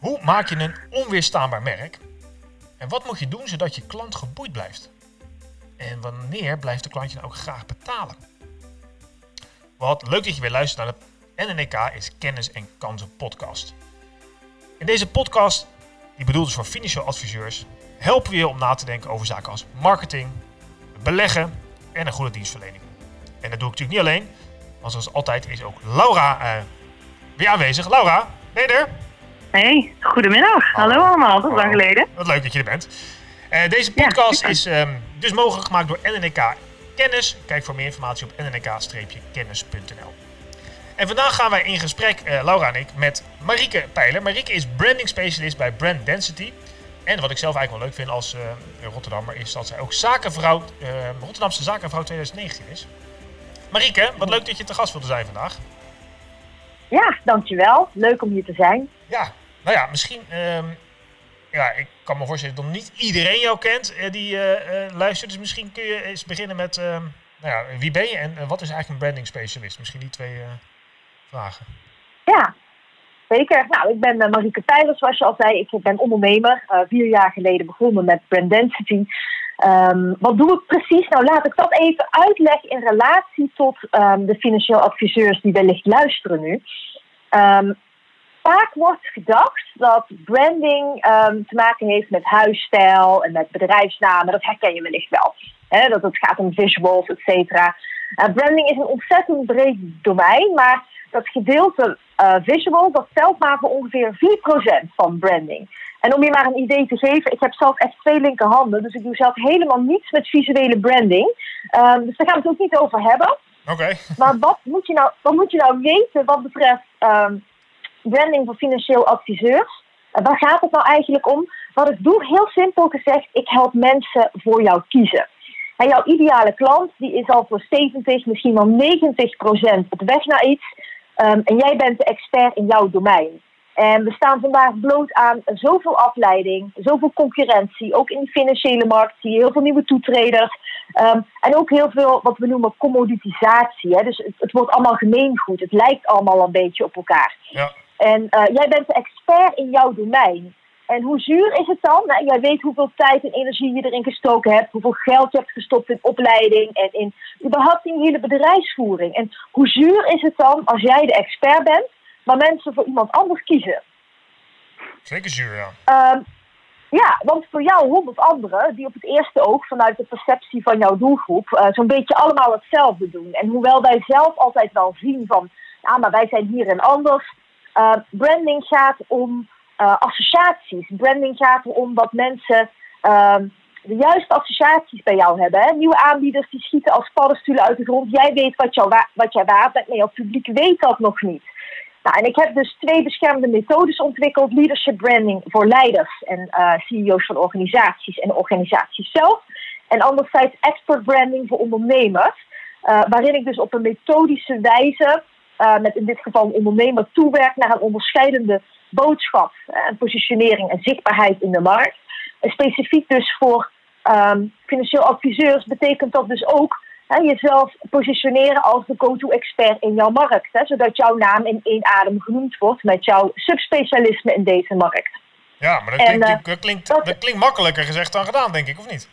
Hoe maak je een onweerstaanbaar merk? En wat moet je doen zodat je klant geboeid blijft? En wanneer blijft de klant je nou ook graag betalen? Wat leuk dat je weer luistert naar de NNK is Kennis en Kansen podcast. In deze podcast, die bedoeld is voor financieel adviseurs, helpen we je om na te denken over zaken als marketing, beleggen en een goede dienstverlening. En dat doe ik natuurlijk niet alleen, want zoals altijd is ook Laura uh, weer aanwezig. Laura, ben je er? Hey, goedemiddag. Hallo, allemaal, dat is lang geleden. Wat leuk dat je er bent. Uh, deze podcast is um, dus mogelijk gemaakt door NNK Kennis. Kijk voor meer informatie op nnk-kennis.nl. En vandaag gaan wij in gesprek, uh, Laura en ik, met Marieke Pijler. Marieke is branding specialist bij Brand Density. En wat ik zelf eigenlijk wel leuk vind als uh, Rotterdammer is dat zij ook zakenvrouw, uh, Rotterdamse zakenvrouw 2019 is. Marieke, wat leuk dat je te gast wilde zijn vandaag. Ja, dankjewel. Leuk om hier te zijn. Ja, nou ja, misschien. Uh, ja, ik kan me voorstellen dat niet iedereen jou kent uh, die uh, luistert. Dus misschien kun je eens beginnen met. Ehm, nou ja, wie ben je en wat is eigenlijk een branding specialist? Misschien die twee vragen. Ja, zeker. Nou, ik ben Marieke Pijler, zoals je al zei. Ik ben ondernemer. vier jaar geleden begonnen met Brand Density. Um, wat doe ik precies? Nou, laat ik dat even uitleggen in relatie tot de financieel adviseurs die wellicht luisteren nu. Vaak wordt gedacht dat branding te maken heeft met huisstijl en met bedrijfsnamen. Dat herken je wellicht wel. Dat het gaat om visuals, et cetera. Uh, branding is een ontzettend breed domein, maar dat gedeelte uh, visual, dat telt maar voor ongeveer 4% van branding. En om je maar een idee te geven, ik heb zelf echt twee linkerhanden, dus ik doe zelf helemaal niets met visuele branding. Um, dus daar gaan we het ook niet over hebben. Oké. Maar wat moet, je nou, wat moet je nou weten wat betreft um, branding voor financieel adviseurs? Waar gaat het nou eigenlijk om? Wat ik doe, heel simpel gezegd, ik help mensen voor jou kiezen. En jouw ideale klant die is al voor 70, misschien wel 90 procent op weg naar iets. Um, en jij bent de expert in jouw domein. En we staan vandaag bloot aan zoveel afleiding, zoveel concurrentie. Ook in de financiële markt zie je heel veel nieuwe toetreders. Um, en ook heel veel wat we noemen commoditisatie. Hè? Dus het, het, wordt allemaal gemeengoed. Het lijkt allemaal een beetje op elkaar. Ja. En uh, jij bent de expert in jouw domein. En hoe zuur is het dan? Nou, jij weet hoeveel tijd en energie je erin gestoken hebt, hoeveel geld je hebt gestopt in opleiding en in überhaupt in je hele bedrijfsvoering. En hoe zuur is het dan als jij de expert bent maar mensen voor iemand anders kiezen. Zeker zuur, ja. Um, ja, want voor jou honderd anderen die op het eerste oog vanuit de perceptie van jouw doelgroep uh, zo'n beetje allemaal hetzelfde doen. En hoewel wij zelf altijd wel zien van, ja, maar wij zijn hier en anders. Uh, branding gaat om uh, associaties. Branding gaat erom dat mensen ehm, de juiste associaties bij jou hebben. Hè? Nieuwe aanbieders die schieten als paddenstoelen uit de grond. Jij weet wat, jou wat jij waard bent, maar jouw publiek weet dat nog niet. Nou, en ik heb dus twee beschermde methodes ontwikkeld: leadership branding voor leiders en uh, CEO's van organisaties en organisaties zelf. En anderzijds expert branding voor ondernemers, waarin ik dus op een methodische wijze, uh, met in dit geval een ondernemer, toewerk naar een onderscheidende boodschap en positionering en zichtbaarheid in de markt. En specifiek dus voor um, financieel adviseurs betekent dat dus ook hè, jezelf positioneren als de go-to-expert in jouw markt. Hè, zodat jouw naam in één adem genoemd wordt met jouw subspecialisme in deze markt. Ja, maar dat, klinkt, en, uh, dat, klinkt, dat, dat, klinkt makkelijker gezegd dan gedaan, denk ik, of niet?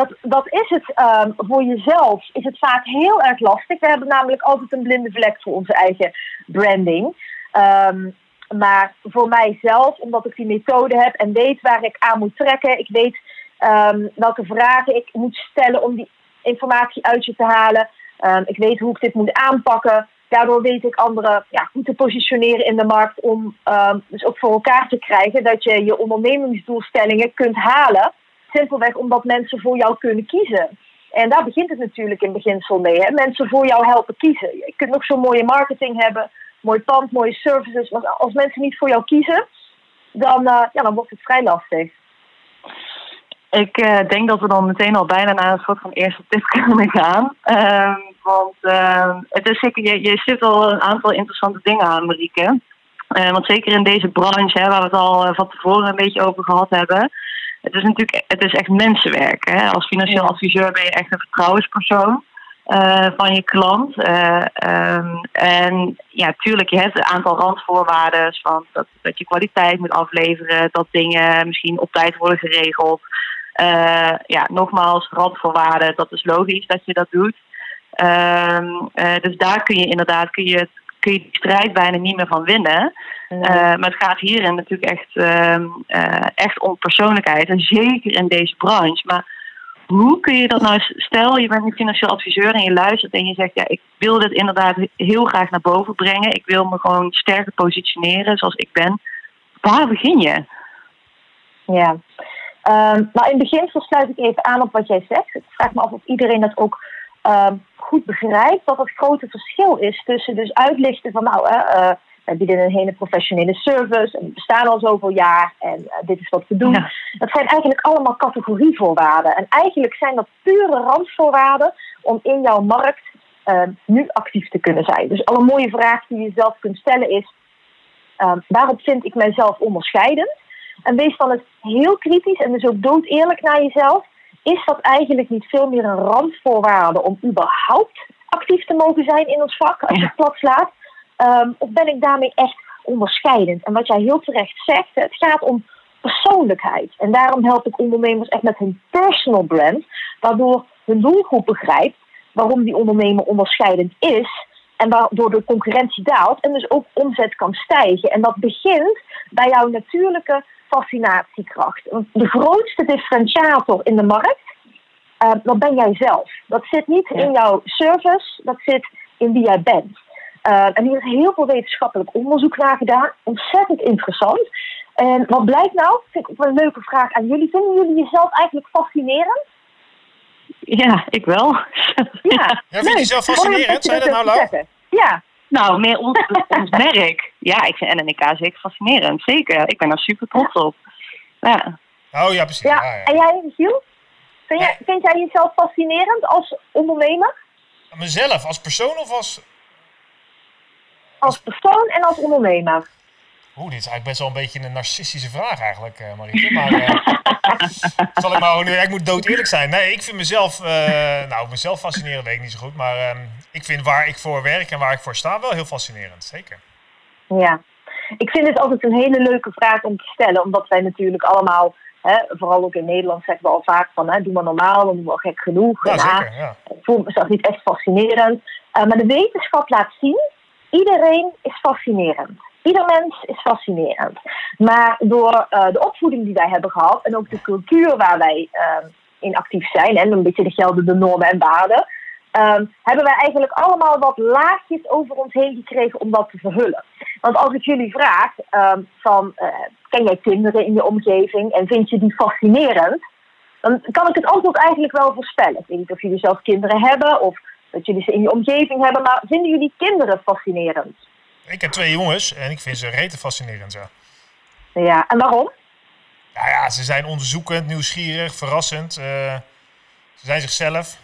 Dat, dat is het um, voor jezelf, is het vaak heel erg lastig. We hebben namelijk altijd een blinde vlek voor onze eigen branding. Um, maar voor mijzelf, omdat ik die methode heb en weet waar ik aan moet trekken, ik weet um, welke vragen ik moet stellen om die informatie uit je te halen. Ik weet hoe ik dit moet aanpakken. Daardoor weet ik anderen ja, goed te positioneren in de markt om dus ook voor elkaar te krijgen dat je je ondernemingsdoelstellingen kunt halen. Simpelweg omdat mensen voor jou kunnen kiezen. En daar begint het natuurlijk in beginsel mee. Hè? Mensen voor jou helpen kiezen. Je kunt nog zo'n mooie marketing hebben, mooi pand, mooie services. Maar als mensen niet voor jou kiezen, dan, uh, ja, dan wordt het vrij lastig. Ik uh, denk dat we dan meteen al bijna naar een soort van eerste tip kunnen gaan. Uh, want uh, het is zeker, je, je stipt al een aantal interessante dingen aan, Marieke. Uh, want zeker in deze branche, hè, waar we het al van tevoren een beetje over gehad hebben. Het is natuurlijk het is echt mensenwerk. Hè? Als financieel adviseur ben je echt een vertrouwenspersoon. eh, van je klant. Eh, ehm, en ja, tuurlijk, je hebt een aantal randvoorwaarden van dat, dat je kwaliteit moet afleveren, dat dingen misschien op tijd worden geregeld. Uh, ja, nogmaals, randvoorwaarden, dat is logisch dat je dat doet. Ehm, dus daar kun je inderdaad kun je, kun je die strijd bijna niet meer van winnen. maar het gaat hierin natuurlijk echt, ehm, echt om persoonlijkheid. En zeker in deze branche. Maar hoe kun je dat nou, stel je bent een financieel adviseur en je luistert en je zegt, ja, ik wil dit inderdaad heel graag naar boven brengen. Ik wil me gewoon sterker positioneren zoals ik ben. Waar begin je? Ja, um, nou in beginsel sluit ik even aan op wat jij zegt. Ik vraag me af of iedereen dat ook goed begrijpt. Wat het grote verschil is tussen dus uitlichten van nou, uh, wij bieden een hele professionele service en we bestaan al zoveel jaar en uh, dit is wat we doen. Dat zijn eigenlijk allemaal categorievoorwaarden. En eigenlijk zijn dat pure randvoorwaarden om in jouw markt uh, nu actief te kunnen zijn. Dus al een mooie vraag die je zelf kunt stellen is: uh, waarop vind ik mijzelf onderscheidend? En wees dan eens heel kritisch en dus ook dood eerlijk naar jezelf. Is dat eigenlijk niet veel meer een randvoorwaarde om überhaupt actief te mogen zijn in ons vak als je het plat slaat? Um, of ben ik daarmee echt onderscheidend? En wat jij heel terecht zegt, het gaat om persoonlijkheid. En daarom help ik ondernemers echt met hun personal brand, waardoor hun doelgroep begrijpt waarom die ondernemer onderscheidend is. En waardoor de concurrentie daalt en dus ook omzet kan stijgen. En dat begint bij jouw natuurlijke fascinatiekracht. De grootste differentiator in de markt, uh, dat ben jij zelf. Dat zit niet in jouw service, dat zit in wie jij bent. Uh, en hier is heel veel wetenschappelijk onderzoek naar gedaan. Ontzettend interessant. En wat blijkt nou? Vind ik wel een leuke vraag aan jullie. Vinden jullie jezelf eigenlijk fascinerend? Ja, ik wel. Ja, ja vind je jezelf fascinerend? Zijn dat nou, Lau? Ja. Nou, meer ons, ons merk. Ja, ik vind NNK zeker fascinerend. Zeker. Ik ben daar super trots op. Ja. Oh ja, precies. Ja. En jij, Giel? Vind, jij, vind jij jezelf fascinerend als ondernemer? Mezelf, als persoon of als als persoon en als ondernemer? Oeh, dit is eigenlijk best wel een beetje een narcistische vraag eigenlijk, uh, Marieke. Maar uh, zal ik maar nu, ik moet dood eerlijk zijn. Nee, ik vind mezelf, uh, nou, mezelf fascinerend weet ik niet zo goed. Maar ehm, ik vind waar ik voor werk en waar ik voor sta wel heel fascinerend, zeker. Ja, ik vind het altijd een hele leuke vraag om te stellen. Omdat wij natuurlijk allemaal, hè, vooral ook in Nederland, zeggen we al vaak van, hè, doe maar normaal, dan doen we al gek genoeg. Ja, zeker, ja. Ik voel mezelf niet echt fascinerend. maar de wetenschap laat zien Iedereen is fascinerend. Ieder mens is fascinerend. Maar door uh, de opvoeding die wij hebben gehad en ook de cultuur waar wij uh, in actief zijn en een beetje de geldende normen en waarden, uh, hebben wij eigenlijk allemaal wat laagjes over ons heen gekregen om dat te verhullen. Want als ik jullie vraag ehm, van eh, ken jij kinderen in je omgeving en vind je die fascinerend, dan kan ik het antwoord eigenlijk wel voorspellen. Ik weet niet of jullie zelf kinderen hebben of dat jullie ze in je omgeving hebben. Maar vinden jullie kinderen fascinerend? Ik heb twee jongens en ik vind ze rete fascinerend, ja. Ja, en waarom? Nou ja, ze zijn onderzoekend, nieuwsgierig, verrassend. Uh, ze zijn zichzelf.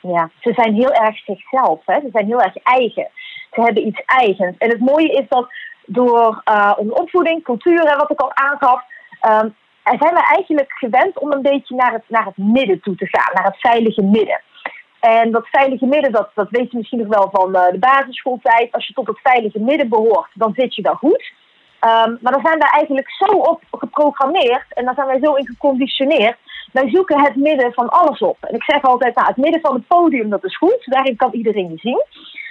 Ja, ze zijn heel erg zichzelf. Hè? Ze zijn heel erg eigen. Ze hebben iets eigens. En het mooie is dat door uh, onze opvoeding, cultuur en wat ik al aangaf... Um, zijn we eigenlijk gewend om een beetje naar het, naar het midden toe te gaan. Naar het veilige midden. En dat veilige midden, dat, dat weet je misschien nog wel van uh, de basisschooltijd. Als je tot het veilige midden behoort, dan zit je wel goed. Um, maar dan zijn wij eigenlijk zo op geprogrammeerd en dan zijn wij zo in geconditioneerd. Wij zoeken het midden van alles op. En ik zeg altijd, nou, het midden van het podium, dat is goed. Daarin kan iedereen je zien.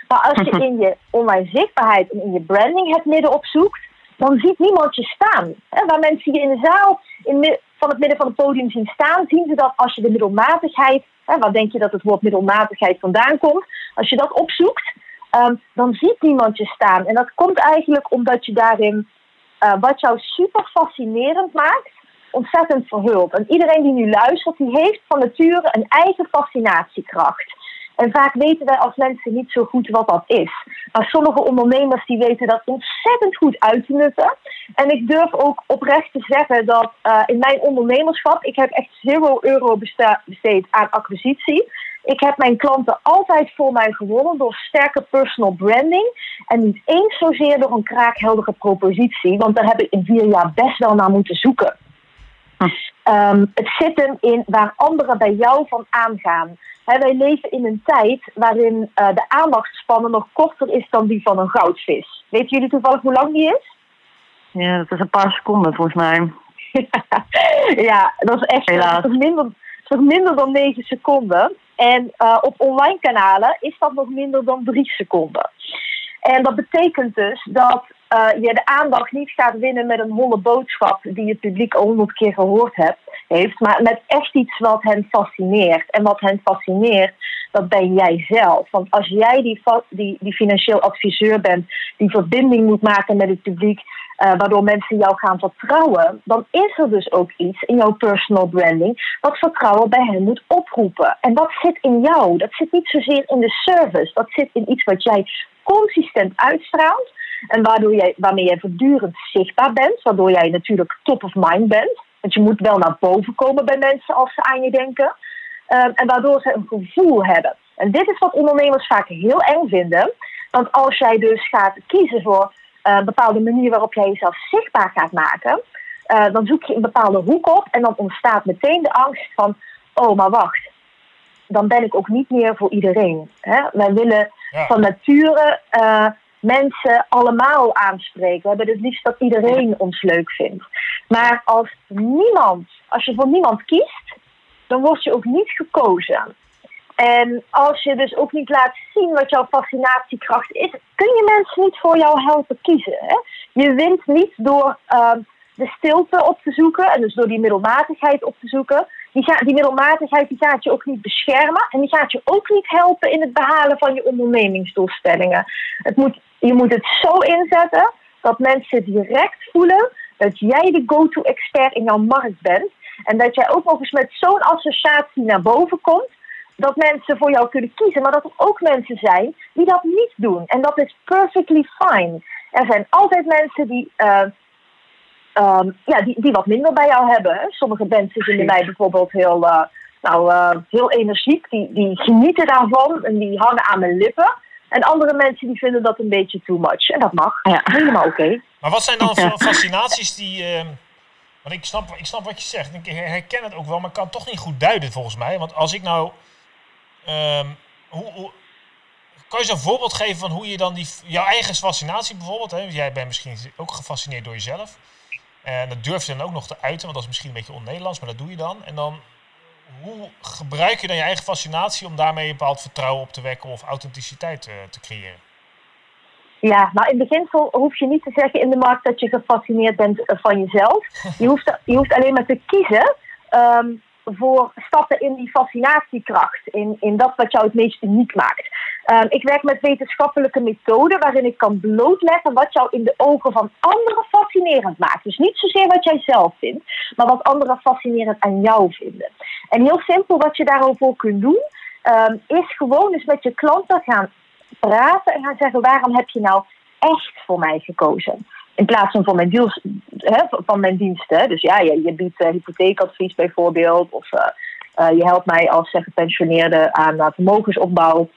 Maar als je in je online zichtbaarheid en in je branding het midden opzoekt, dan ziet niemand je staan. Waar mensen je in de zaal in van het midden van het podium zien staan, zien ze dat als je de middelmatigheid Hè, waar denk je dat het woord middelmatigheid vandaan komt? Als je dat opzoekt, ehm, dan ziet niemand je staan. En dat komt eigenlijk omdat je daarin uh, wat jou super fascinerend maakt, ontzettend verhult. En iedereen die nu luistert, die heeft van nature een eigen fascinatiekracht. En vaak weten wij als mensen niet zo goed wat dat is. Maar sommige ondernemers die weten dat ontzettend goed uit te nutten. En ik durf ook oprecht te zeggen dat uh, in mijn ondernemerschap, ik heb echt zero euro besteed aan acquisitie. Ik heb mijn klanten altijd voor mij gewonnen door sterke personal branding. En niet eens zozeer door een kraakheldere propositie. Want daar heb ik in vier jaar best wel naar moeten zoeken. Ehm, het zit hem in waar anderen bij jou van aangaan. Wij leven in een tijd waarin eh, de aandachtspannen nog korter is dan die van een goudvis. Weten jullie toevallig hoe lang die is? Ja, dat is een paar seconden volgens mij. ja, dat is echt Helaas. minder, minder dan 9 seconden. En uh, op online kanalen is dat nog minder dan 3 seconden. En dat betekent dus dat uh, je de aandacht niet gaat winnen met een holle boodschap die het publiek al honderd keer gehoord hebt, heeft, maar met echt iets wat hen fascineert. En wat hen fascineert, dat ben jij zelf. Want als jij die, die, die financieel adviseur bent, die verbinding moet maken met het publiek, uh, waardoor mensen jou gaan vertrouwen, dan is er dus ook iets in jouw personal branding wat vertrouwen bij hen moet oproepen. En dat zit in jou. Dat zit niet zozeer in de service. Dat zit in iets wat jij consistent uitstraalt. En waardoor jij, waarmee jij voortdurend zichtbaar bent, waardoor jij natuurlijk top of mind bent. Want je moet wel naar boven komen bij mensen als ze aan je denken. Um, en waardoor ze een gevoel hebben. En dit is wat ondernemers vaak heel eng vinden. Want als jij dus gaat kiezen voor een bepaalde manier waarop jij jezelf zichtbaar gaat maken, uh, dan zoek je een bepaalde hoek op en dan ontstaat meteen de angst van: oh, maar wacht, dan ben ik ook niet meer voor iedereen. Hè? Wij willen ja. van nature uh, mensen allemaal aanspreken. We hebben het liefst dat iedereen ons leuk vindt. Maar als niemand, als je voor niemand kiest, dan word je ook niet gekozen. En als je dus ook niet laat zien wat jouw fascinatiekracht is, kun je mensen niet voor jou helpen kiezen. Hè? Je wint niet door uh, de stilte op te zoeken en dus door die middelmatigheid op te zoeken. Die, die middelmatigheid die gaat je ook niet beschermen en die gaat je ook niet helpen in het behalen van je ondernemingsdoelstellingen. Het moet, je moet het zo inzetten dat mensen direct voelen dat jij de go-to expert in jouw markt bent. En dat jij ook nog eens met zo'n associatie naar boven komt dat mensen voor jou kunnen kiezen, maar dat er ook mensen zijn die dat niet doen. En dat is perfectly fine. Er zijn altijd mensen die, uh, um, ja, die, die wat minder bij jou hebben. Hè. Sommige mensen vinden mij bijvoorbeeld heel, uh, nou, uh, heel energiek, die, die genieten daarvan en die hangen aan mijn lippen. En andere mensen die vinden dat een beetje too much. En dat mag. Ja. Helemaal oké. Okay. Maar wat zijn dan fascinaties die. Uh, want ik snap, ik snap wat je zegt. Ik herken het ook wel, maar ik kan het toch niet goed duiden volgens mij. Want als ik nou Um, hoe, hoe, kan je zo'n voorbeeld geven van hoe je dan die, jouw eigen fascinatie bijvoorbeeld, hè, jij bent misschien ook gefascineerd door jezelf, en dat durf je dan ook nog te uiten, want dat is misschien een beetje on-Nederlands, maar dat doe je dan. En dan, hoe gebruik je dan je eigen fascinatie om daarmee een bepaald vertrouwen op te wekken of authenticiteit uh, te creëren? Ja, nou in beginsel hoef je niet te zeggen in de markt dat je gefascineerd bent van jezelf. Je hoeft, je hoeft alleen maar te kiezen um, voor stappen in die fascinatiekracht, in, in dat wat jou het meest uniek maakt. Um, ik werk met wetenschappelijke methoden waarin ik kan blootleggen wat jou in de ogen van anderen fascinerend maakt. Dus niet zozeer wat jij zelf vindt, maar wat anderen fascinerend aan jou vinden. En heel simpel wat je daarover kunt doen, um, is gewoon eens met je klanten gaan praten en gaan zeggen waarom heb je nou echt voor mij gekozen in plaats van voor mijn, deals, hè, van mijn diensten. Dus ja, je, je biedt uh, hypotheekadvies bijvoorbeeld. Of uh, uh, je helpt mij als gepensioneerde aan vermogensopbouw.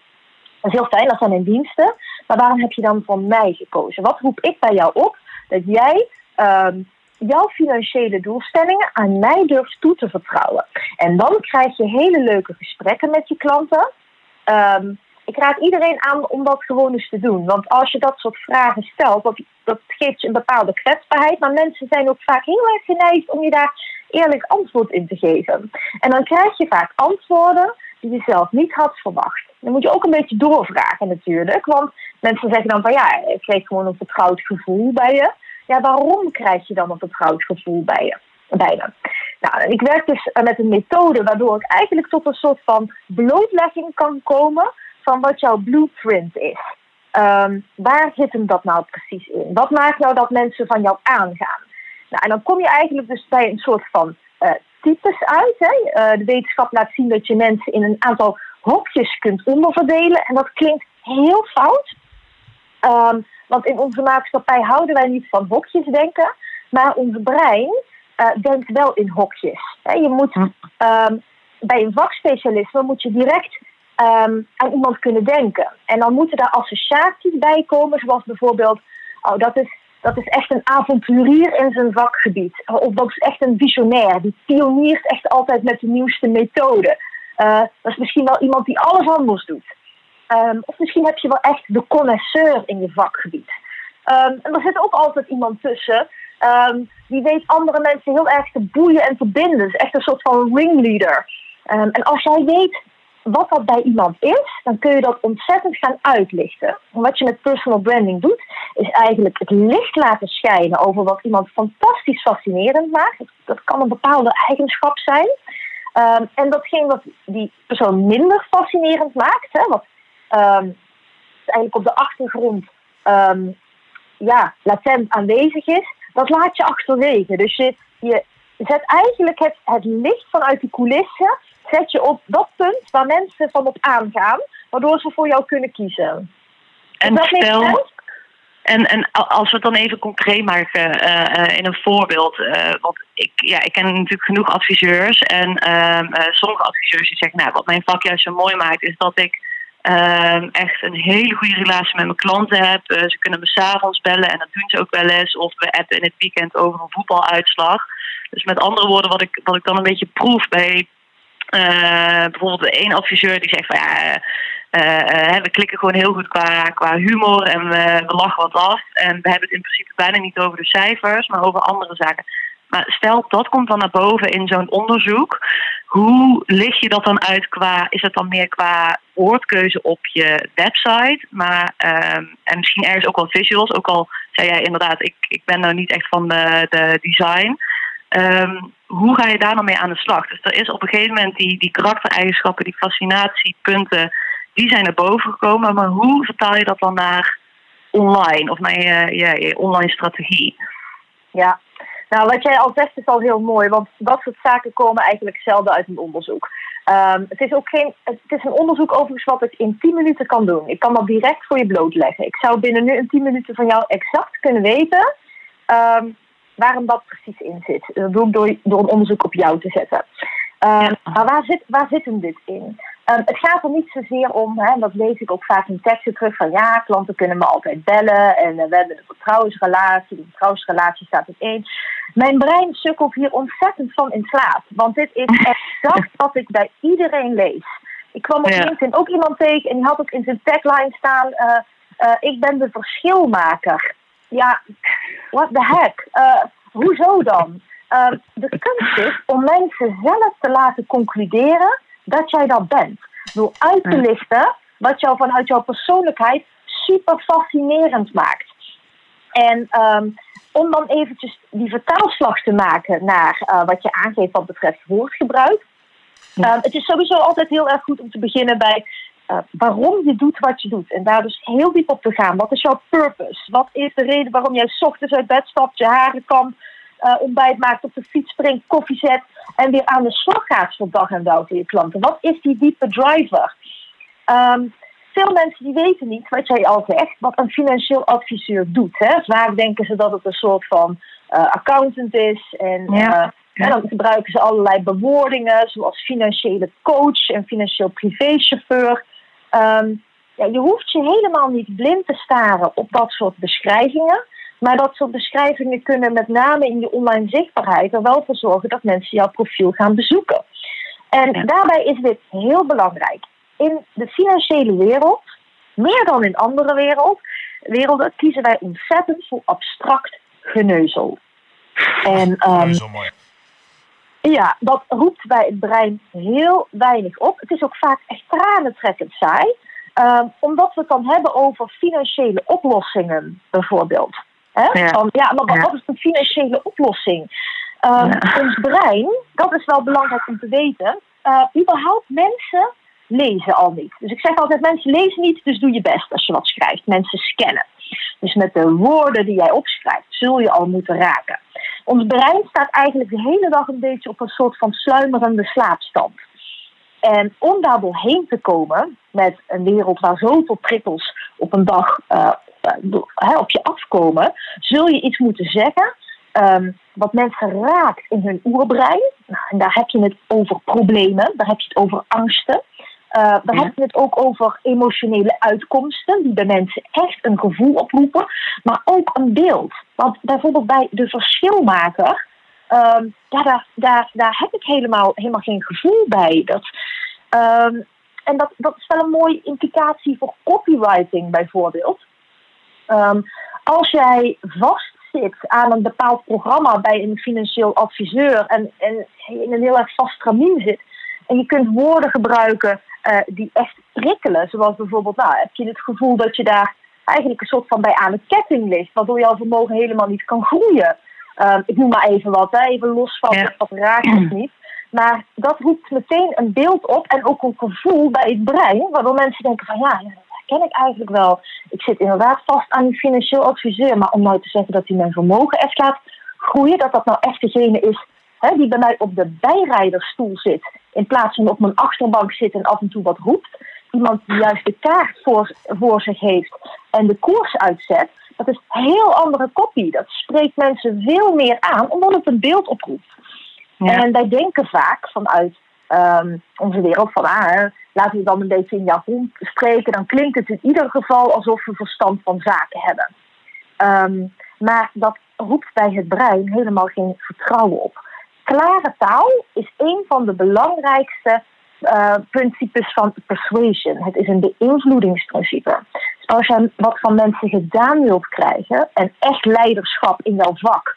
Dat is heel fijn, dat zijn mijn diensten. Maar waarom heb je dan voor mij gekozen? Wat roep ik bij jou op? Dat jij um, jouw financiële doelstellingen aan mij durft toe te vertrouwen. En dan krijg je hele leuke gesprekken met je klanten. Um, ik raad iedereen aan om dat gewoon eens te doen. Want als je dat soort vragen stelt, dat, dat geeft je een bepaalde kwetsbaarheid. Maar mensen zijn ook vaak heel erg geneigd om je daar eerlijk antwoord in te geven. En dan krijg je vaak antwoorden die je zelf niet had verwacht. Dan moet je ook een beetje doorvragen natuurlijk. Want mensen zeggen dan van ja, ik kreeg gewoon een vertrouwd gevoel bij je. Ja, waarom krijg je dan een vertrouwd gevoel bij je? Bij? Nou, ik werk dus met een methode waardoor ik eigenlijk tot een soort van blootlegging kan komen van wat jouw blueprint is. Um, waar zit hem dat nou precies in? Wat maakt nou dat mensen van jou aangaan? Nou, en dan kom je eigenlijk dus bij een soort van uh, types uit. Hè? Uh, de wetenschap laat zien dat je mensen in een aantal hokjes kunt onderverdelen. En dat klinkt heel fout. Um, want in onze maatschappij houden wij niet van hokjes denken. Maar ons brein uh, denkt wel in hokjes. Je moet um, bij een vakspecialisme moet je direct um, aan iemand kunnen denken. En dan moeten daar associaties bij komen, zoals bijvoorbeeld, oh, dat is dat is echt een avonturier in zijn vakgebied. Of dat is echt een visionair. Die pioniert echt altijd met de nieuwste methode. Uh, dat is misschien wel iemand die alles anders doet. Um, of misschien heb je wel echt de connoisseur in je vakgebied. Um, en er zit ook altijd iemand tussen um, die weet andere mensen heel erg te boeien en te binden. Dus echt een soort van ringleader. en als jij weet wat dat bij iemand is, dan kun je dat ontzettend gaan uitlichten. En wat je met personal branding doet, is eigenlijk het licht laten schijnen over wat iemand fantastisch fascinerend maakt. Dat kan een bepaalde eigenschap zijn. Um, en datgene wat die persoon minder fascinerend maakt, hè, wat um, eigenlijk op de achtergrond um, ja, latent aanwezig is, dat laat je achterwege. Dus je, je zet eigenlijk het, het licht vanuit de coulissen zet je op dat punt waar mensen van op aangaan, waardoor ze voor jou kunnen kiezen. En stel, en, en als we het dan even concreet maken uh, in een voorbeeld. Uh, want ik, ja, ik ken natuurlijk genoeg adviseurs. En ehm, sommige adviseurs die zeggen, nou, wat mijn vak juist zo mooi maakt, is dat ik ehm, echt een hele goede relatie met mijn klanten heb. ze kunnen me s'avonds bellen en dat doen ze ook wel eens. Of we appen in het weekend over een voetbaluitslag. Dus met andere woorden, wat ik, wat ik dan een beetje proef bij uh, bijvoorbeeld één adviseur die zegt van ja, we klikken gewoon heel goed qua, qua humor en we, lachen wat af. En we hebben het in principe bijna niet over de cijfers, maar over andere zaken. Maar stel, dat komt dan naar boven in zo'n onderzoek. Hoe lig je dat dan uit qua, is het dan meer qua woordkeuze op je website? Maar, ehm, en misschien ergens ook wel visuals, ook al zei jij inderdaad, ik, ik ben nou niet echt van de, de design. Um, hoe ga je daar dan mee aan de slag? Dus er is op een gegeven moment die, die karaktereigenschappen, die fascinatiepunten, die zijn naar boven gekomen. Maar hoe vertaal je dat dan naar online of naar je, je, je online strategie? Ja, nou wat jij al zegt is al heel mooi, want dat soort zaken komen eigenlijk zelden uit een onderzoek. Um, het is ook geen, het is een onderzoek overigens wat ik in 10 minuten kan doen. Ik kan dat direct voor je blootleggen. Ik zou binnen nu in 10 minuten van jou exact kunnen weten um, waarom dat precies in zit. Dat doe ik door, door een onderzoek op jou te zetten. Um, maar waar zit, waar zit hem dit in? Um, het gaat er niet zozeer om, hè, dat lees ik ook vaak in teksten terug, van ja, klanten kunnen me altijd bellen en uh, we hebben een vertrouwensrelatie. De vertrouwensrelatie staat op één. Mijn brein sukkelt hier ontzettend van in slaap, want dit is exact wat ik bij iedereen lees. Ik kwam op ja. LinkedIn ook iemand tegen en die had ook in zijn tagline staan, uh, uh, ik ben de verschilmaker ja, what the heck? Hoezo dan? Uh, de kunst is om mensen zelf te laten concluderen dat jij dat bent. Door uit te lichten wat jou vanuit jouw persoonlijkheid super fascinerend maakt. En um, om dan eventjes die vertaalslag te maken naar uh, wat je aangeeft wat betreft woordgebruik. Um, het is sowieso altijd heel erg goed om te beginnen bij uh, waarom je doet wat je doet. En daar dus heel diep op te gaan. Wat is jouw purpose? Wat is de reden waarom jij ochtends uit bed stapt, je haren kan, uh, ontbijt maakt, op de fiets springt, koffie zet en weer aan de slag gaat voor dag en dauw voor je klanten? Wat is die diepe driver? Um, veel mensen die weten niet, wat jij al zegt, wat een financieel adviseur doet. Hè? Vaak denken ze dat het een soort van uh, accountant is. En, ja. En dan gebruiken ze allerlei bewoordingen, zoals financiële coach en financieel privéchauffeur. Um, ja, je hoeft je helemaal niet blind te staren op dat soort beschrijvingen. Maar dat soort beschrijvingen kunnen met name in je online zichtbaarheid er wel voor zorgen dat mensen jouw profiel gaan bezoeken. En daarbij is dit heel belangrijk. In de financiële wereld, meer dan in andere wereld, werelden, kiezen wij ontzettend voor abstract geneuzel. En, um, zo mooi. Ja, dat roept bij het brein heel weinig op. Het is ook vaak echt tranentrekkend saai. Uh, omdat we het dan hebben over financiële oplossingen, bijvoorbeeld. Hè? Ja. Van, ja, maar wat is een financiële oplossing? Um, ja. Ons brein, dat is wel belangrijk om te weten. Uh, überhaupt mensen lezen al niet. Dus ik zeg altijd, mensen lezen niet, dus doe je best als je wat schrijft. Mensen scannen. Dus met de woorden die jij opschrijft, zul je al moeten raken. Ons brein staat eigenlijk de hele dag een beetje op een soort van sluimerende slaapstand. En om daar doorheen te komen met een wereld waar zoveel prikkels op een dag uh, op je afkomen, zul je iets moeten zeggen um, wat mensen raakt in hun oerbrein. Nou, en daar heb je het over problemen, daar heb je het over angsten. Uh, dan heb je het ook over emotionele uitkomsten, die bij mensen echt een gevoel oproepen, maar ook een beeld. Want bijvoorbeeld bij de verschilmaker, ja, daar, daar, daar heb ik helemaal, helemaal geen gevoel bij. Dat, uh, en dat, dat is wel een mooie implicatie voor copywriting bijvoorbeeld. Um, als jij vastzit aan een bepaald programma bij een financieel adviseur en, en in een heel erg vast stramien zit, en je kunt woorden gebruiken uh, die echt prikkelen, zoals bijvoorbeeld, nou, heb je het gevoel dat je daar eigenlijk een soort van bij aan de ketting ligt, waardoor jouw vermogen helemaal niet kan groeien. Uh, ik noem maar even wat, hè, even los van ja. wat raakt of niet. Maar dat roept meteen een beeld op en ook een gevoel bij het brein, waardoor mensen denken van ja, herken ik eigenlijk wel. Ik zit inderdaad vast aan die financieel adviseur, maar om nou te zeggen dat hij mijn vermogen echt laat groeien, dat dat nou echt degene is hè, die bij mij op de bijrijdersstoel zit, in plaats van op mijn achterbank zit en af en toe wat roept. Iemand die juist de kaart voor, voor zich heeft en de koers uitzet, dat is een heel andere kopie. Dat spreekt mensen veel meer aan, omdat het een beeld oproept. En wij denken vaak vanuit um, onze wereld van, ah, laten we dan een beetje in jargon spreken, dan klinkt het in ieder geval alsof we verstand van zaken hebben. Um, maar dat roept bij het brein helemaal geen vertrouwen op. Klare taal is een van de belangrijkste uh, principes van persuasion. Het is een beïnvloedingsprincipe. Dus als je wat van mensen gedaan wilt krijgen en echt leiderschap in jouw vak,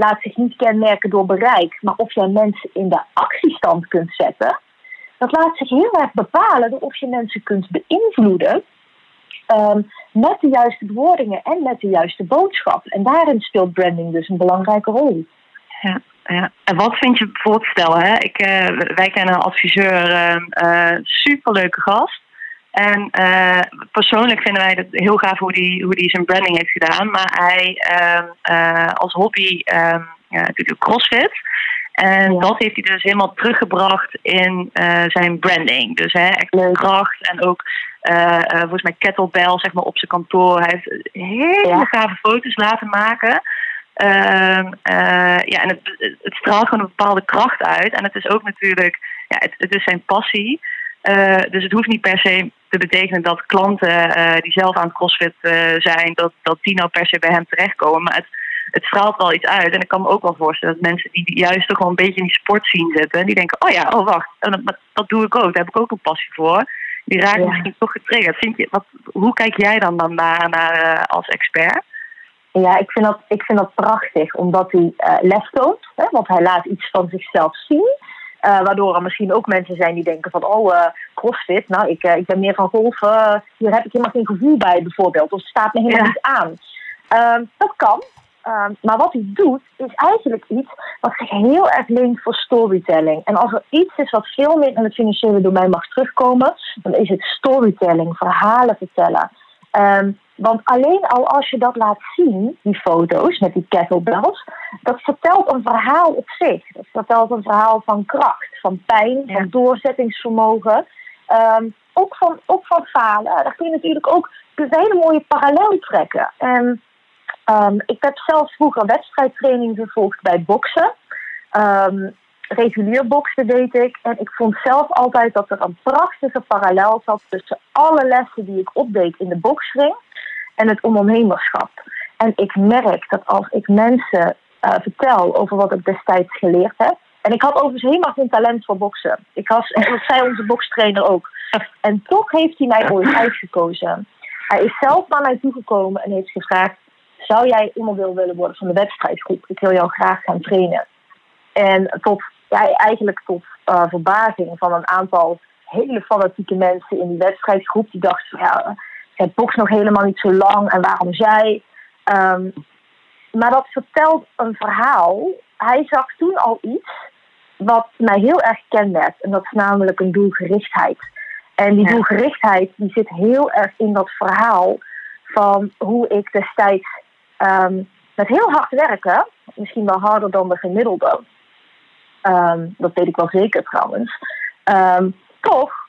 laat zich niet kenmerken door bereik, maar of jij mensen in de actiestand kunt zetten, dat laat zich heel erg bepalen door of je mensen kunt beïnvloeden um, met de juiste bewoordingen en met de juiste boodschap. En daarin speelt branding dus een belangrijke rol. Ja, ja. En wat vind je bijvoorbeeld, stel, hè? Ik, uh, wij kennen een adviseur, uh, uh, superleuke gast. En uh, persoonlijk vinden wij het heel gaaf hoe die, hoe die zijn branding heeft gedaan. Maar hij uh, als hobby ja, natuurlijk crossfit. En dat heeft hij dus helemaal teruggebracht in zijn branding. Dus hè, echt kracht en ook volgens mij kettlebell zeg maar, op zijn kantoor. Hij heeft hele gave foto's laten maken. Ehm, ja, en het, het straalt gewoon een bepaalde kracht uit. En het is ook natuurlijk, ja, het, het is zijn passie. Uh, dus het hoeft niet per se te betekenen dat klanten uh, die zelf aan het crossfit uh, zijn, dat, dat die nou per se bij hem terechtkomen. Maar het, het straalt wel iets uit. En ik kan me ook wel voorstellen dat mensen die juist toch wel een beetje in die sport zien zitten, die denken, oh ja, oh wacht, dat, dat doe ik ook, daar heb ik ook een passie voor. Die raken ja. misschien toch getriggerd. Vind je, wat, hoe kijk jij dan, dan naar, naar als expert? Ja, ik vind dat, ik vind dat prachtig, omdat hij les toont. Hè, want hij laat iets van zichzelf zien. Uh, waardoor er misschien ook mensen zijn die denken van, oh, uh, crossfit, nou, ik, uh, ik ben meer van golfen, hier heb ik helemaal geen gevoel bij bijvoorbeeld, of het staat me helemaal ja. niet aan. Ehm, dat kan, ehm, maar wat hij doet, is eigenlijk iets wat zich heel erg leent voor storytelling. En als er iets is wat veel meer in het financiële domein mag terugkomen, dan is het storytelling, verhalen vertellen. Um, want alleen al als je dat laat zien, die foto's met die kettlebells, dat vertelt een verhaal op zich. Dat vertelt een verhaal van kracht, van pijn, ja. van doorzettingsvermogen. Um, ook, van, ook van falen. Daar kun je natuurlijk ook een hele mooie parallel trekken. En um, ik heb zelf vroeger wedstrijdtraining gevolgd bij boksen. Um, regulier boksen deed ik. En ik vond zelf altijd dat er een prachtige parallel zat tussen alle lessen die ik opdeed in de boksring en het ondernemerschap. En ik merk dat als ik mensen uh, vertel over wat ik destijds geleerd heb. En ik had overigens helemaal geen talent voor boksen. Ik was, dat zei onze bokstrainer ook. En toch heeft hij mij ooit uitgekozen. Hij is zelf naar mij toegekomen en heeft gevraagd: Zou jij onderdeel willen worden van de wedstrijdgroep? Ik wil jou graag gaan trainen. En tot, eigenlijk tot uh, verbazing van een aantal hele fanatieke mensen in die wedstrijdgroep. Die dachten: ja, het box nog helemaal niet zo lang en waarom zij. Um, maar dat vertelt een verhaal. Hij zag toen al iets wat mij heel erg kenmerkt. En dat is namelijk een doelgerichtheid. En die ja. doelgerichtheid die zit heel erg in dat verhaal van hoe ik destijds um, met heel hard werken, misschien wel harder dan de gemiddelde, um, dat weet ik wel zeker trouwens, toch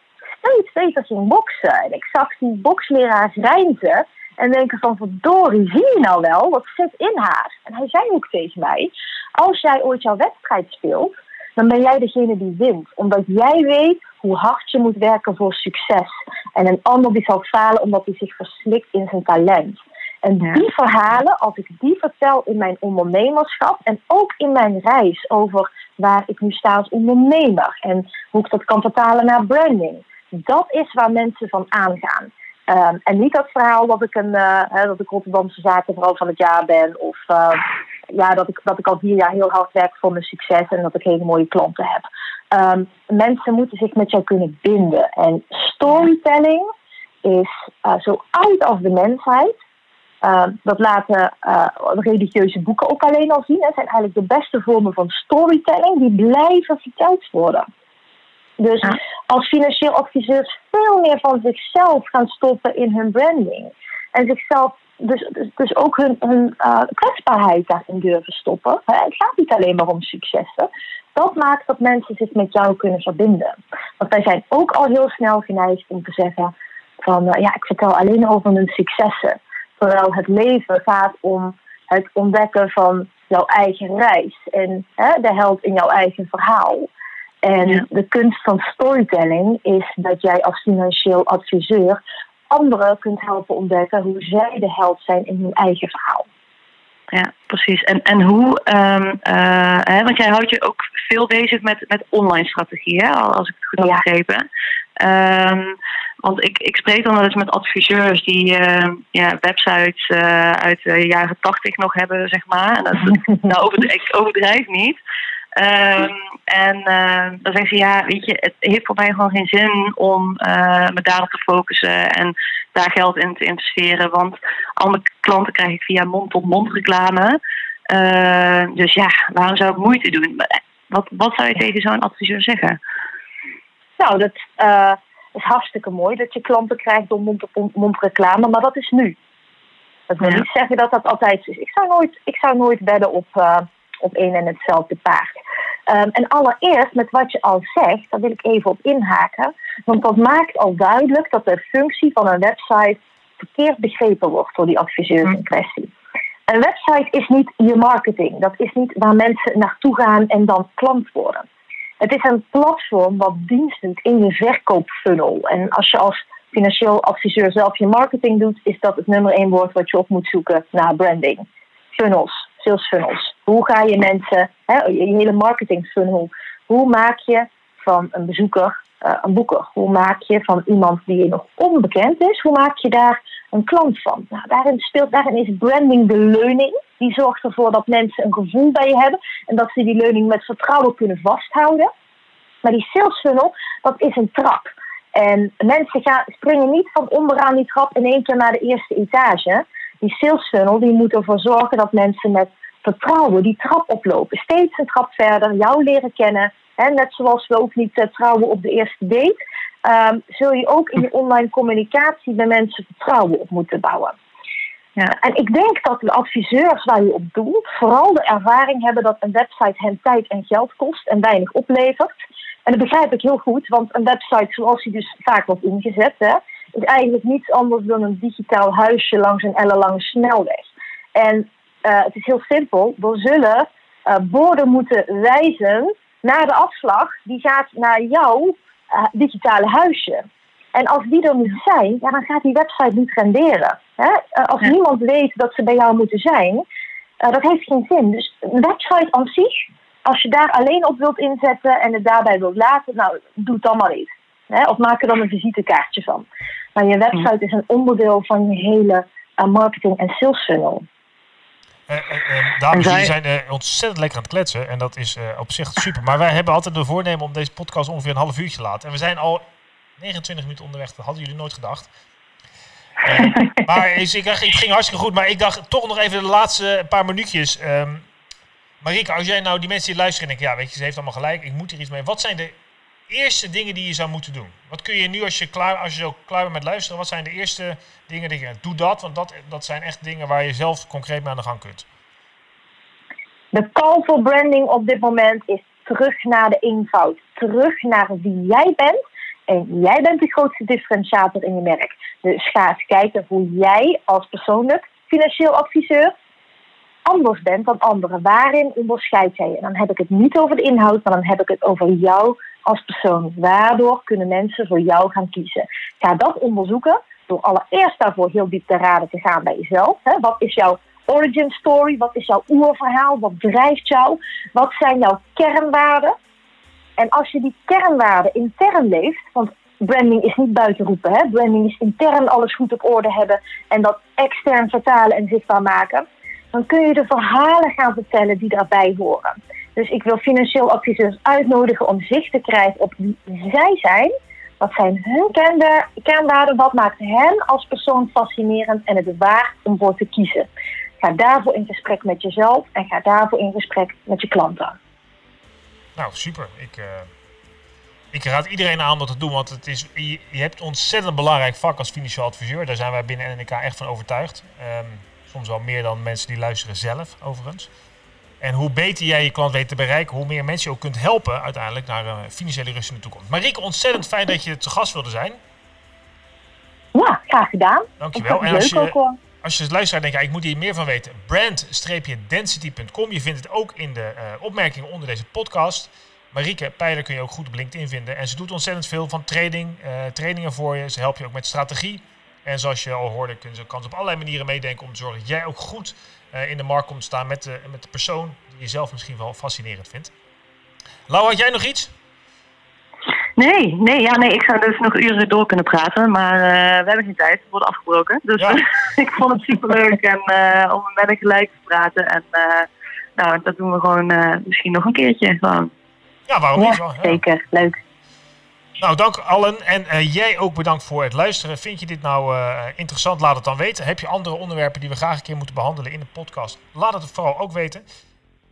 steeds beter ging boksen. En ik zag die boksleraars rijzen en denken van verdorie, zie je nou wel, wat zit in haar? En hij zei ook tegen mij, als jij ooit jouw wedstrijd speelt, dan ben jij degene die wint. Omdat jij weet hoe hard je moet werken voor succes. En een ander die zal falen omdat hij zich verslikt in zijn talent. En die verhalen, als ik die vertel in mijn ondernemerschap en ook in mijn reis over waar ik nu sta als ondernemer en hoe ik dat kan vertalen naar branding, dat is waar mensen van aangaan. Um, en niet dat verhaal dat ik een uh, dat ik Rotterdamse zakenvrouw van het jaar ben. Of uh, ja, dat, ik, dat ik al vier jaar heel hard werk voor mijn succes en dat ik hele mooie klanten heb. Um, mensen moeten zich met jou kunnen binden. En storytelling is uh, zo oud als de mensheid. Dat laten uh, religieuze boeken ook alleen al zien. Het zijn eigenlijk de beste vormen van storytelling die blijven verteld worden. Dus als financieel adviseurs veel meer van zichzelf gaan stoppen in hun branding. En zichzelf dus, dus, dus ook hun, hun uh, kwetsbaarheid daarin durven stoppen. Het gaat niet alleen maar om successen. Dat maakt dat mensen zich met jou kunnen verbinden. Want wij zijn ook al heel snel geneigd om te zeggen van uh, ja, ik vertel alleen over mijn successen. Terwijl het leven gaat om het ontdekken van jouw eigen reis en hè, de held in jouw eigen verhaal. En de kunst van storytelling is dat jij als financieel adviseur anderen kunt helpen ontdekken hoe zij de held zijn in hun eigen verhaal. Ja, precies. En, en hoe, um, uh, hè, want jij houdt je ook veel bezig met, met online strategie, hè, als ik het goed heb begrepen. Um, want ik, ik spreek dan wel eens met adviseurs die uh, ja, websites uh, uit de jaren tachtig nog hebben, zeg maar. En dat, nou, overdrijf, ik overdrijf niet. Um, en uh, dan zeggen ze, ja, weet je, het heeft voor mij gewoon geen zin om uh, me daarop te focussen en daar geld in te investeren. Want mijn klanten krijg ik via mond-tot-mond reclame. Uh, dus ja, waarom zou ik moeite doen? Wat, wat zou je tegen zo'n adviseur zeggen? Nou, dat is hartstikke mooi dat je klanten krijgt door mond-tot-mond reclame, maar dat is nu. Dat wil ja. niet zeggen dat dat altijd is. Ik zou nooit, ik zou nooit wedden op op één en hetzelfde paard. Um, en allereerst, met wat je al zegt, daar wil ik even op inhaken. Want dat maakt al duidelijk dat de functie van een website verkeerd begrepen wordt door die adviseurs in kwestie. Een website is niet je marketing. Dat is niet waar mensen naartoe gaan en dan klant worden. Het is een platform wat dienst doet in je verkoopfunnel. En als je als financieel adviseur zelf je marketing doet, is dat het nummer één woord wat je op moet zoeken naar branding. Funnels, sales funnels. Hoe ga je mensen, hè, je hele marketing funnel, hoe maak je van een bezoeker uh, een boeker? Hoe maak je van iemand die nog onbekend is, hoe maak je daar een klant van? Nou, daarin, speelt, daarin is branding de leuning. Die zorgt ervoor dat mensen een gevoel bij je hebben en dat ze die leuning met vertrouwen kunnen vasthouden. Maar die sales funnel, dat is een trap. En mensen gaan, springen niet van onderaan die trap in één keer naar de eerste etage die sales funnel die moet ervoor zorgen dat mensen met vertrouwen die trap oplopen. Steeds een trap verder, jou leren kennen. Hè, net zoals we ook niet uh, trouwen op de eerste date. Um, zul je ook in je online communicatie bij mensen vertrouwen op moeten bouwen. Ja, en ik denk dat de adviseurs waar je op doelt vooral de ervaring hebben dat een website hen tijd en geld kost en weinig oplevert. En dat begrijp ik heel goed, want een website zoals die dus vaak wordt ingezet, is eigenlijk niets anders dan een digitaal huisje langs een ellenlange snelweg. En uh, het is heel simpel. Er zullen uh, borden moeten wijzen naar de afslag die gaat naar jouw uh, digitale huisje. En als die er niet zijn, ja, dan gaat die website niet renderen. Hè? als ja. niemand weet dat ze bij jou moeten zijn, dat heeft geen zin. Dus een website aan zich, als je daar alleen op wilt inzetten en het daarbij wilt laten, nou, doe het dan maar niet. Hè? Of maak er dan een visitekaartje van. Maar je website is een onderdeel van je hele marketing- en sales funnel. Uh, uh, dames, jullie zijn ontzettend lekker aan het kletsen. En dat is op zich super. Maar wij hebben altijd de voornemen om deze podcast ongeveer een half uurtje te laten. En we zijn al 29 minuten onderweg. Dat hadden jullie nooit gedacht. maar is, ik, het ging hartstikke goed. Maar ik dacht toch nog even de laatste paar minuutjes. Um, Marika, als jij nou die mensen die luisteren en denken... Ja, weet je, ze heeft allemaal gelijk. Ik moet er iets mee. Wat zijn de eerste dingen die je zou moeten doen? Wat kun je nu, als je, klaar, als je zo klaar bent met luisteren, wat zijn de eerste dingen die je doe dat? Want dat, dat zijn echt dingen waar je zelf concreet mee aan de gang kunt. De call for branding op dit moment is terug naar de eenvoud. Terug naar wie jij bent. En jij bent de grootste differentiator in je merk. Dus ga eens kijken hoe jij als persoonlijk financieel adviseur anders bent dan anderen? Waarin onderscheid jij je? En dan heb ik het niet over de inhoud, maar dan heb ik het over jou als persoon. Waardoor kunnen mensen voor jou gaan kiezen? Ga dat onderzoeken door allereerst daarvoor heel diep te raden te gaan bij jezelf. Hè? Wat is jouw origin story? Wat is jouw oerverhaal? Wat drijft jou? Wat zijn jouw kernwaarden? En als je die kernwaarden intern leeft, want branding is niet buiten roepen, hè? branding is intern alles goed op orde hebben en dat extern vertalen en zichtbaar maken, dan kun je de verhalen gaan vertellen die daarbij horen. Dus ik wil financieel adviseurs uitnodigen om zicht te krijgen op wie zij zijn. Wat zijn hun kernwaarden? Wat maakt hen als persoon fascinerend en het waard om voor te kiezen? Ga daarvoor in gesprek met jezelf en ga daarvoor in gesprek met je klanten. Nou, super. Ik, uh, ik raad iedereen aan om dat te doen, want het is, je, hebt ontzettend belangrijk vak als financieel adviseur. Daar zijn wij binnen NNK echt van overtuigd. Um, soms wel meer dan mensen die luisteren zelf, overigens. En hoe beter jij je klant weet te bereiken, hoe meer mensen je ook kunt helpen uiteindelijk naar een financiële rust in de toekomst. Marieke, ontzettend fijn dat je te gast wilde zijn. Ja, graag gedaan. Dankjewel. En als je, als je als luisteraar denkt, ik moet hier meer van weten, brand-density.com. Je vindt het ook in de uh, opmerkingen onder deze podcast. Marieke Pijler kun je ook goed op LinkedIn vinden. En ze doet ontzettend veel van trading, uh, trainingen voor je. Ze helpt je ook met strategie. En zoals je al hoorde, kunnen ze kan op allerlei manieren meedenken om te zorgen dat jij ook goed uh, in de markt komt staan met de, met de persoon die je zelf misschien wel fascinerend vindt. Lau, had jij nog iets? Nee, nee, ja, nee, ik zou dus nog uren door kunnen praten, maar uh, we hebben geen tijd, het wordt afgebroken. Dus ja. ik vond het superleuk en, uh, om met een gelijk te praten. En nou, dat doen we gewoon misschien nog een keertje. Gewoon. Ja, waarom niet? Ja, zeker, leuk. Nou, dank allen. En jij ook bedankt voor het luisteren. Vind je dit nou interessant? Laat het dan weten. Heb je andere onderwerpen die we graag een keer moeten behandelen in de podcast? Laat het vooral ook weten.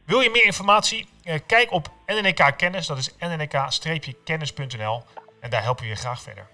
Wil je meer informatie? Eh, kijk op NNK Kennis, dat is nnk-kennis.nl en daar helpen we je graag verder.